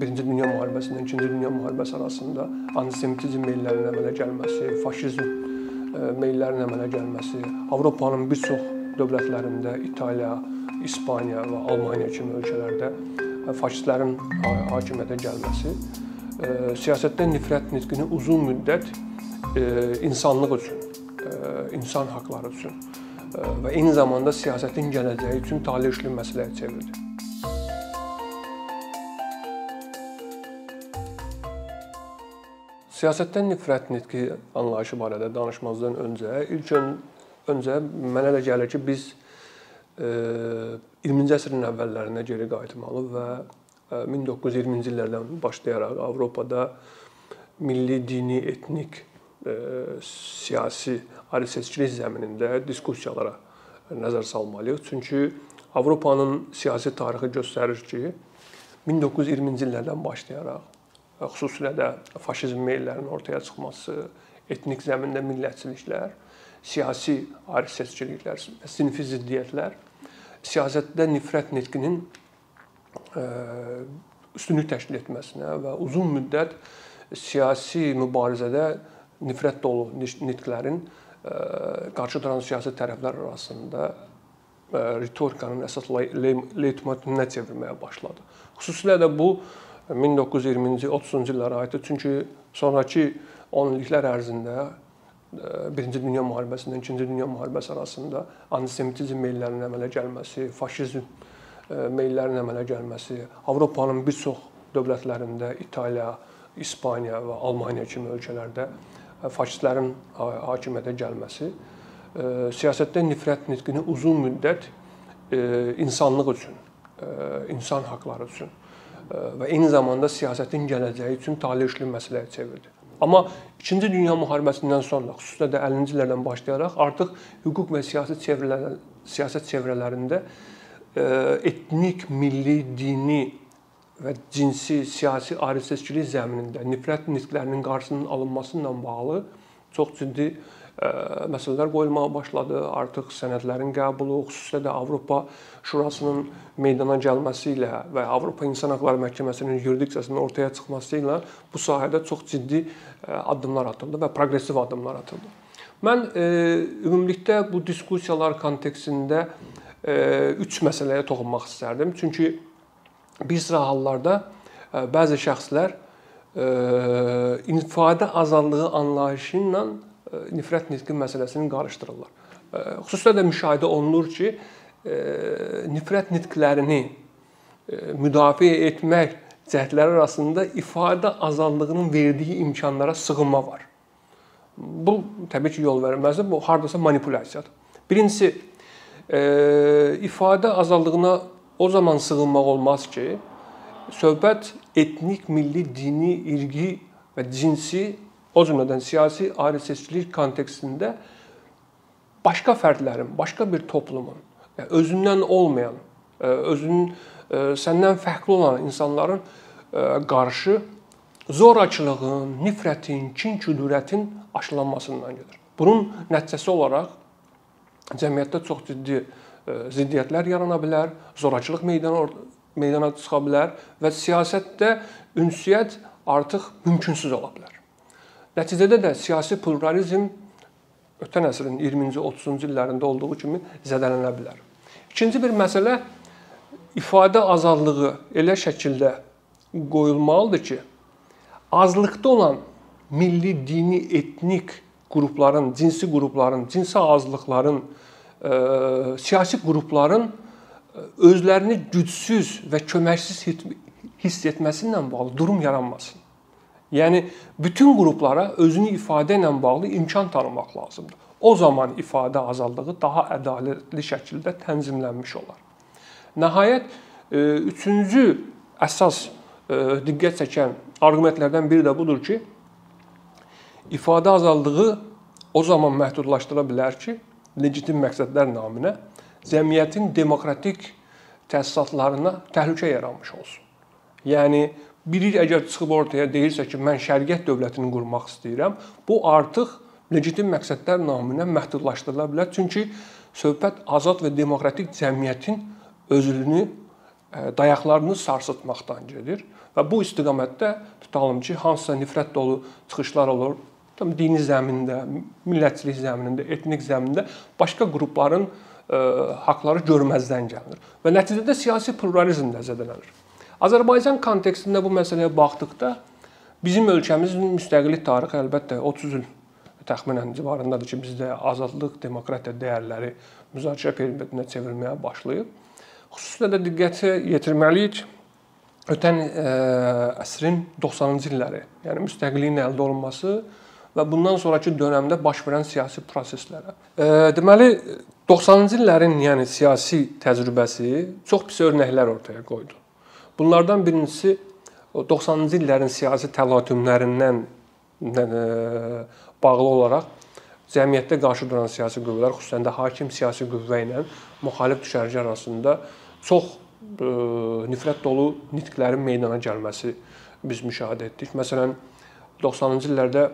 Birinci Dünya müharibəsindən İkinci Dünya müharibəsi arasında antisemitizm meyllərinin əmələ gəlməsi, faşizm meyllərinin əmələ gəlməsi, Avropanın bir çox dövlətlərində İtaliya, İspaniya və Almaniya kimi ölkələrdə faşistlərin hakimiyyətə gəlməsi siyasətdə nifrət nitqini uzun müddət insanlıq üçün, insan haqları üçün və eyni zamanda siyasətin gələcəyi üçün taleyüşlü məsələyə çevirdi. Siyasətdən nifrət nitqi anlayışı barədə danışmazdan öncə ilk ön, öncə mənə elə gəlir ki, biz 20-ci əsrin əvvəllərinə geri qayıtmalı və 1920-ci illərdən başlayaraq Avropada milli, dini, etnik, siyasi ayrı-seçkilik zəminində diskussiyalara nəzər salmalıyıq. Çünki Avropanın siyasi tarixi göstərir ki, 1920-ci illərdən başlayaraq xüsusilə də faşizm meyllərinin ortaya çıxması, etnik zəmində millətçiliklər, siyasi ayrı-seçkiliklər, sinfi ziddiyyətlər siyasətdə nifrət nitqinin üstünlük təşkil etməsinə və uzun müddət siyasi mübarizədə nifrət dolu nitqlərin qarşı duran siyasi tərəflər arasında ritorikanın əsas leytmotivine çevirməyə başladı. Xüsusilə də bu 1920-ci, 30-cu illərə aiddir. Çünki sonrakı 10 illiklər ərzində Birinci Dünya müharibəsindən İkinci Dünya müharibəsi arasında antisemitizm meyllərinin əmələ gəlməsi, faşizm meyllərin əmələ gəlməsi, Avropanın bir çox dövlətlərində İtaliya, İspaniya və Almaniya kimi ölkələrdə faşistlərin hakimiyyətə gəlməsi siyasətdə nifrət nitqini uzun müddət insanlıq üçün, insan haqları üçün və eyni zamanda siyasətin gələcəyi üçün taleyüşlü məsələyə çevirdi. Amma 2-ci Dünya müharibəsindən sonra, xüsusilə də 50-ci illərdən başlayaraq artıq hüquq və siyasi çevrələr siyasət çevrələrində etnik, milli, dini və cinsi, siyasi ayrı-seçkilik zəminində nifrət nitqlərinin qarşısının alınması ilə bağlı çox ciddi məsələlər qoyulmağa başladı. Artıq sənədlərin qəbulu, xüsusilə də Avropa Şurasının meydana gəlməsi ilə və Avropa İnsan Hüquqları Məhkəməsinin yurisdiksiyasının ortaya çıxması ilə bu sahədə çox ciddi addımlar atıldı və proqressiv addımlar atıldı. Mən ümumilikdə bu diskussiyalar kontekstində üç məsələyə toxunmaq istərdim. Çünki bir sıra hallarda bəzi şəxslər ifadə azadlığı anlayışı ilə nifrət nitqi məsələsini qarışdırırlar. Xüsusilə də müşahidə olunur ki, nifrət nitqlərini müdafiə etmək cəhdləri arasında ifadə azadlığının verdiyi imkanlara sığınma var. Bu təbii ki, yol verilməzdir. Bu hardasa manipulyasiyadır. Birincisi ifadə azadlığına o zaman sığınmaq olmaz ki, söhbət etnik, milli, dini, irqi və cinsi o cümlədən siyasi ayrı-seçkilik kontekstində başqa fərdlərin, başqa bir toplumun, yəni özündən olmayan, e, özünün e, səndən fərqli olan insanların e, qarşı zorakılığın, nifrətin, kin-küdurətin aşılanmasından gedir. Bunun nəticəsi olaraq cəmiyyətdə çox ciddi ziddiyyətlər yarana bilər, zorakılıq meydana meydana çıxa bilər və siyasətdə ünsiyyət artıq mümkünsüz ola bilər. Nəticədə də siyasi pluralizm ötən əsrin 20-ci, 30-cu illərində olduğu kimi zədələnə bilər. İkinci bir məsələ ifadə azadlığı elə şəkildə qoyulmalıdır ki, azlıqda olan milli, dini, etnik qrupların, cinsi qrupların, cinsi azlıqların, e, siyasi qrupların e, özlərini gücsüz və köməksiz hiss etməsi ilə bağlı durum yaranmasın. Yəni bütün qruplara özünü ifadə ilə bağlı imkan tanımaq lazımdır. O zaman ifadə azadlığı daha ədalətli şəkildə tənzimlənmiş olar. Nəhayət e, üçüncü əsas e, diqqət çəkən arqumentlərdən biri də budur ki, ifadə azadlığı o zaman məhdudlaşdıra bilər ki, legitim məqsədlər naminə cəmiyyətin demokratik təsisatlarına təhlükə yaranmış olsun. Yəni biri əgər çıxıb ortaya deyirsə ki, mən şəriət dövlətini qurmaq istəyirəm, bu artıq legitim məqsədlər naminə məhdudlaşdırıla bilər. Çünki söhbət azad və demokratik cəmiyyətin özlüyünü dayaqlarını sarsıtmaqdan gedir və bu istiqamətdə tutalım ki, hansısa nifrət dolu çıxışlar olur, tam dini zəmində, millətçilik zəminində, etnik zəmində başqa qrupların ə, haqqları görməzdən gəlinir və nəticədə siyasi pluralizm də zədələnir. Azərbaycan kontekstində bu məsələyə baxdıqda bizim ölkəmizin müstəqillik tarixi əlbəttə 30 il təxminən civarındadır ki, bizdə azadlıq, demokratiya dəyərləri müzakirə perioduna çevrilməyə başlayıb. Xüsusilə də diqqəti yetirməliyik ötən ə, əsrin 90-cı illəri, yəni müstəqilliyin əldə olunması və bundan sonrakı dövrdə baş verən siyasi proseslərə. E, deməli 90-cı illərin yəni siyasi təcrübəsi çox pis örnəklər ortaya qoydu. Bunlardan birincisi 90-cı illərin siyasi təlatümlərindən e, bağlı olaraq cəmiyyətdə qarşı duran siyasi qüvvələr, xüsusən də hakim siyasi qüvvə ilə müxalif düşərgə arasında çox e, nifrət dolu nitqlərin meydana gəlməsi biz müşahidə etdik. Məsələn, 90-cı illərdə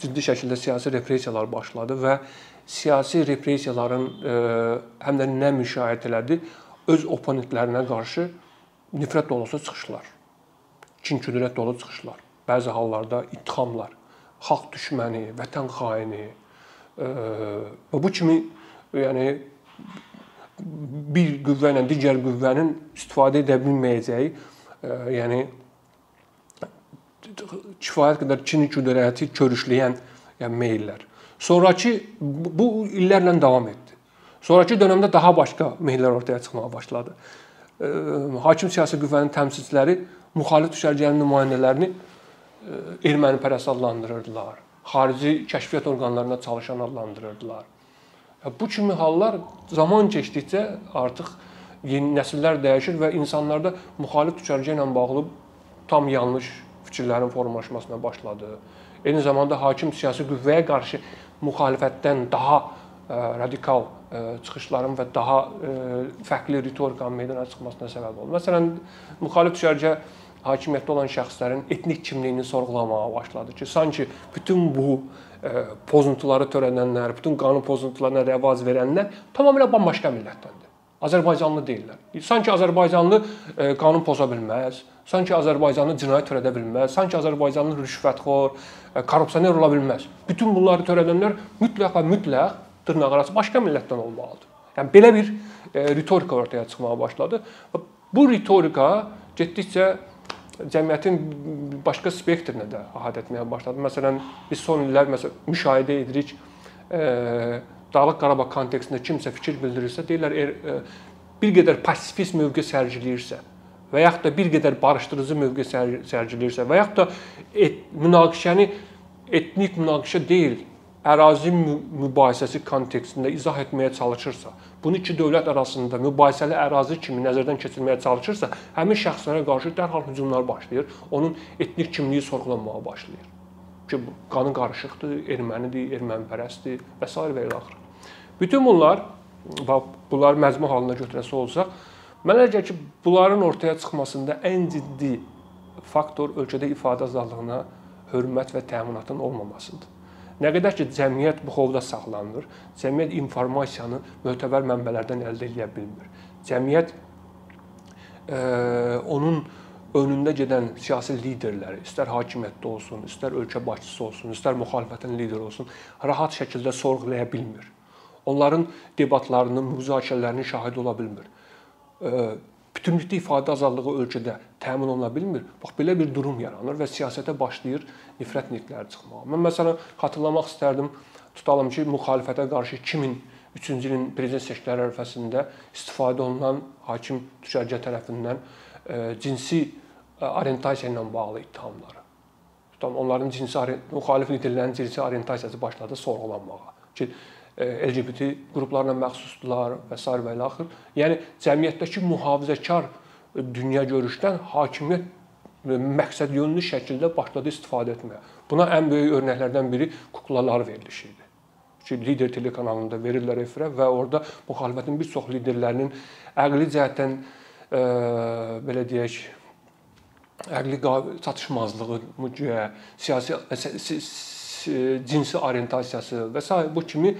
ciddi şəkildə siyasi repressiyalar başladı və siyasi repressiyaların e, həm də nə müşahidə elədi, öz oponentlərinə qarşı nifrət dolusu çıxışlar, kin-kudurət dolu çıxışlar, bəzi hallarda ittihamlar, xalq düşməni, vətən xaini e, və bu kimi yəni bir qüvvə ilə digər qüvvənin istifadə edə bilməyəcəyi, e, yəni kifayət qədər kini güdərəti körüşləyən yəni meyllər. Sonrakı bu illərlə davam etdi. Sonrakı dövrdə daha başqa meyllər ortaya çıxmağa başladı. Hakim siyasi qüvvənin təmsilçiləri müxalif düşərgənin nümayəndələrini erməni pərəst adlandırırdılar. Xarici kəşfiyyat orqanlarında çalışan adlandırırdılar. Bu kimi hallar zaman keçdikcə artıq yeni nəsillər dəyişir və insanlarda müxalif düşərgə ilə bağlı tam yanlış fikirlərin formalaşmasına başladı. Eyni zamanda hakim siyasi qüvvəyə qarşı müxalifətdən daha radikal çıxışların və daha fərqli ritorikanın meydana çıxmasına səbəb oldu. Məsələn, müxalif düşərgə hakimiyyətdə olan şəxslərin etnik kimliyini sorğulamağa başladı ki, sanki bütün bu pozuntuları törədənlər, bütün qanun pozuntularına rəvac verənlər tamamilə bambaşqa millətdəndir. Azərbaycanlı deyillər. Sanki Azərbaycanlı qanun poza bilməz, sanki Azərbaycanlı cinayət törədə bilməz, sanki Azərbaycanlı rüşvətxor, korrupsioner ola bilməz. Bütün bunları törədənlər mütləq və mütləq dırnaqarası başqa millətdən olmalıdır. Yəni belə bir e, ritorika ortaya çıxmağa başladı. Bu ritorika getdikcə cəmiyyətin başqa spektrinə də əhatə etməyə başladı. Məsələn, biz son illər məsələn müşahidə edirik, e, Dağlıq Qarabağ kontekstində kimsə fikir bildirirsə, deyirlər er, e, bir qədər pasifist mövqe sərgiləyirsə, və yaxud da bir qədər barışdırıcı mövqe sərgiləyirsə və yaxud da et, münaqişəni etnik münaqişə deyil, ərazi mübahisəsi kontekstində izah etməyə çalışırsa, bunu iki dövlət arasında mübahisəli ərazi kimi nəzərdən keçirməyə çalışırsa, həmin şəxslərə qarşı dərhal hücumlar başlayır, onun etnik kimliyi sorğulanmağa başlayır. Ki qanı qarışıqdır, ermənidir, ermənipərəstdir və s. və ilə axır. Bütün bunlar bax bunları məcmu halına götürəsi olsaq, Mənə gəlir ki, bunların ortaya çıxmasında ən ciddi faktor ölkədə ifadə azadlığına hörmət və təminatın olmamasıdır. Nə qədər ki, cəmiyyət bu xovda saxlanılır, cəmiyyət informasiyanı mötəbər mənbələrdən əldə edə bilmir. Cəmiyyət e, onun önündə gedən siyasi liderləri, istər hakimiyyətdə olsun, istər ölkə başçısı olsun, istər müxalifətin lideri olsun, rahat şəkildə sorğulaya bilmir. Onların debatlarının, müzakirələrinin şahidi ola bilmir bütünlükdə ifadə azadlığı ölkədə təmin oluna bilmir. Bax belə bir durum yaranır və siyasətə başlayır nifrət nitqləri çıxmağa. Mən məsələn xatırlamaq istərdim, tutalım ki, müxalifətə qarşı 2003-cü ilin prezident seçkiləri ərəfəsində istifadə olunan hakim düşərgə tərəfindən e, cinsi orientasiya ilə bağlı ittihamları. Tutalım onların cinsi müxalif liderlərin cinsi orientasiyası başladı sorğulanmağa. Ki LGBT qruplarına məxsusdular və s. və ilə axır. Yəni cəmiyyətdəki mühafizəkar dünya görüşdən hakimiyyət məqsədyönlü şəkildə başladı istifadə etməyə. Buna ən böyük örnəklərdən biri kuklalar verilişi idi. Ki lider telekanalında verirlər efirə və orada müxalifətin bir çox liderlərinin əqli cəhətdən e, belə deyək əqli çatışmazlığı, siyasi cinsi orientasiyası və s. bu kimi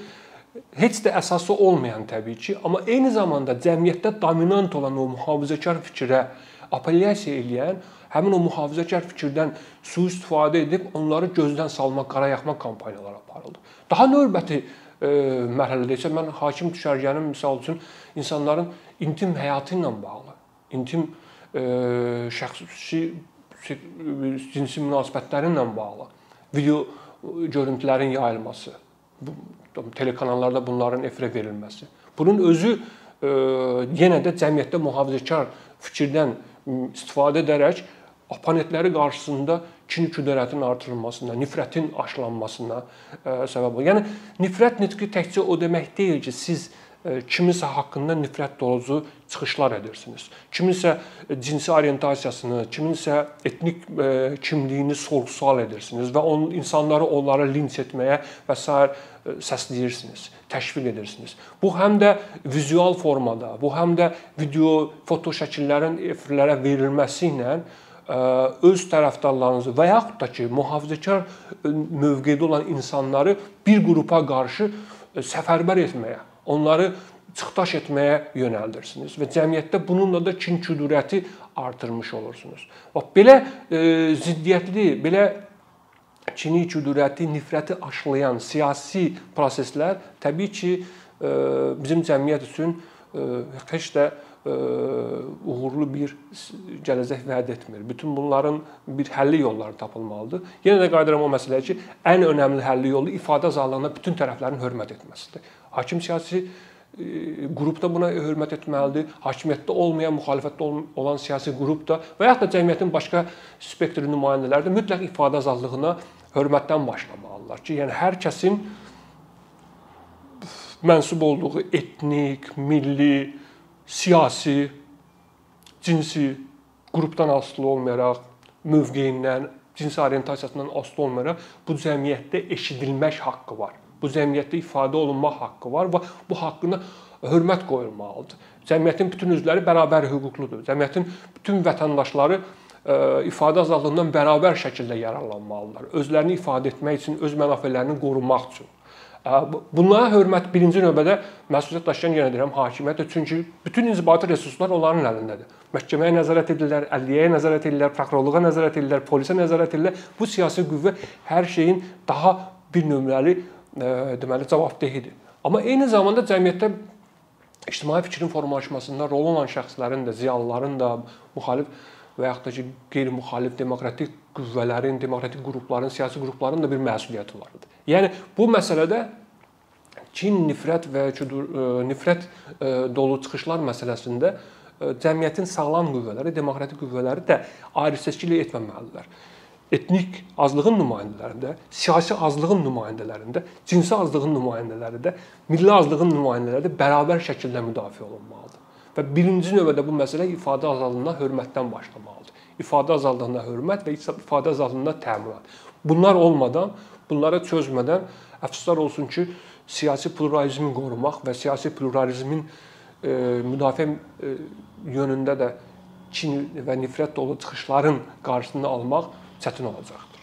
heç də əsası olmayan təbii ki, amma eyni zamanda cəmiyyətdə dominant olan o mühafizəkar fikrə apellyasiya edən, həmin o mühafizəkar fikirdən sui-istifadə edib onları gözdən salmaq, qarayaxma kampaniyaları aparıldı. Daha növbəti e, mərhələdə isə mən hakim düşərgənin misal üçün insanların intim həyatı ilə bağlı, intim e, şəxsi cinsi münasibətləri ilə bağlı video görüntülərin yayılması, bu telekanallarda bunların efirə verilməsi. Bunun özü e, yenə də cəmiyyətdə mühafizəkar fikirdən istifadə edərək oponentləri qarşısında kin küdərətin artırılmasına, nifrətin aşılanmasına e, səbəb olur. Yəni nifrət nitqi təkcə o demək deyil ki, siz e, kimisə haqqında nifrət dolucu çıxışlar edirsiniz. Kiminsə cinsi orientasiyasını, kiminsə etnik kimliyini sorğu-sual edirsiniz və on insanları onları linç etməyə və s səsləyirsiniz, təşviq edirsiniz. Bu həm də vizual formada, bu həm də video, foto şəkillərin efirlərə verilməsi ilə öz tərəfdarlarınızı və yaxud da ki, mühafizəkar mövqedə olan insanları bir qrupa qarşı səfərbər etməyə, onları çıxdaş etməyə yönəldirsiniz və cəmiyyətdə bununla da kin-küdurəti artırmış olursunuz. Bax belə e, ziddiyyətli, belə kini, küdurəti, nifrəti aşılayan siyasi proseslər təbii ki, e, bizim cəmiyyət üçün e, heç də uğurlu bir gələcək vəd etmir. Bütün bunların bir həlli yolları tapılmalıdır. Yenə də qayıdıram o məsələyə ki, ən önəmli həlli yolu ifadə azadlığına bütün tərəflərin hörmət etməsidir. Hakim siyasi qrup da buna hörmət etməlidir. Hakimiyyətdə olmayan, müxalifətdə olan siyasi qrup da və yaxud da cəmiyyətin başqa spektr nümayəndələri də mütləq ifadə azadlığına hörmətdən başlamalıdırlar ki, yəni hər kəsin mənsub olduğu etnik, milli, siyasi, cinsi qrupdan asılı olmayaraq, mövqeyindən, cinsi orientasiyasından asılı olmayaraq bu cəmiyyətdə eşidilmək haqqı var. Bu cəmiyyətdə ifadə olunmaq haqqı var və bu haqqına hörmət qoyulmalıdır. Cəmiyyətin bütün üzvləri bərabər hüquqludur. Cəmiyyətin bütün vətəndaşları e, ifadə azadlığından bərabər şəkildə yararlanmalıdırlar. Özlərini ifadə etmək üçün, öz mənafələrini qorumaq üçün. Bunlara hörmət birinci növbədə məsuliyyət daşıyan yenə deyirəm hakimiyyətdir. Çünki bütün inzibati resurslar onların əlindədir. Məhkəməyə nəzarət edirlər, ədliyyəyə nəzarət edirlər, prokurorluğa nəzarət edirlər, polisə nəzarət edirlər. Bu siyasi qüvvə hər şeyin daha bir nömrəli deməli cavabdehidir. Amma eyni zamanda cəmiyyətdə ictimai fikrin formalaşmasında rol olan şəxslərin də, ziyalıların da, müxalif və yaxud da ki, qeyri-müxalif demokratik qüvvələrin, demokratik qrupların, siyasi qrupların da bir məsuliyyəti var idi. Yəni bu məsələdə kin, nifrət və küdur, e, nifrət e, dolu çıxışlar məsələsində e, cəmiyyətin sağlam qüvvələri, demokratik qüvvələri də ayrı-seçkilik etməməlidirlər. Etnik azlığın nümayəndələrində, siyasi azlığın nümayəndələrində, cinsi azlığın nümayəndələrində, milli azlığın nümayəndələrində bərabər şəkildə müdafiə olunmalıdır. Və birinci növbədə bu məsələ ifadə azadlığına hörmətdən başlamalıdır. İfadə azadlığına hörmət və ifadə azadlığına təminat. Bunlar olmadan, bunlara çözmədən əfsuslar olsun ki, siyasi pluralizmi qorumaq və siyasi pluralizmin e, müdafiə e, yönündə də kin və nifrət dolu çıxışların qarşısını almaq çətin olacaq.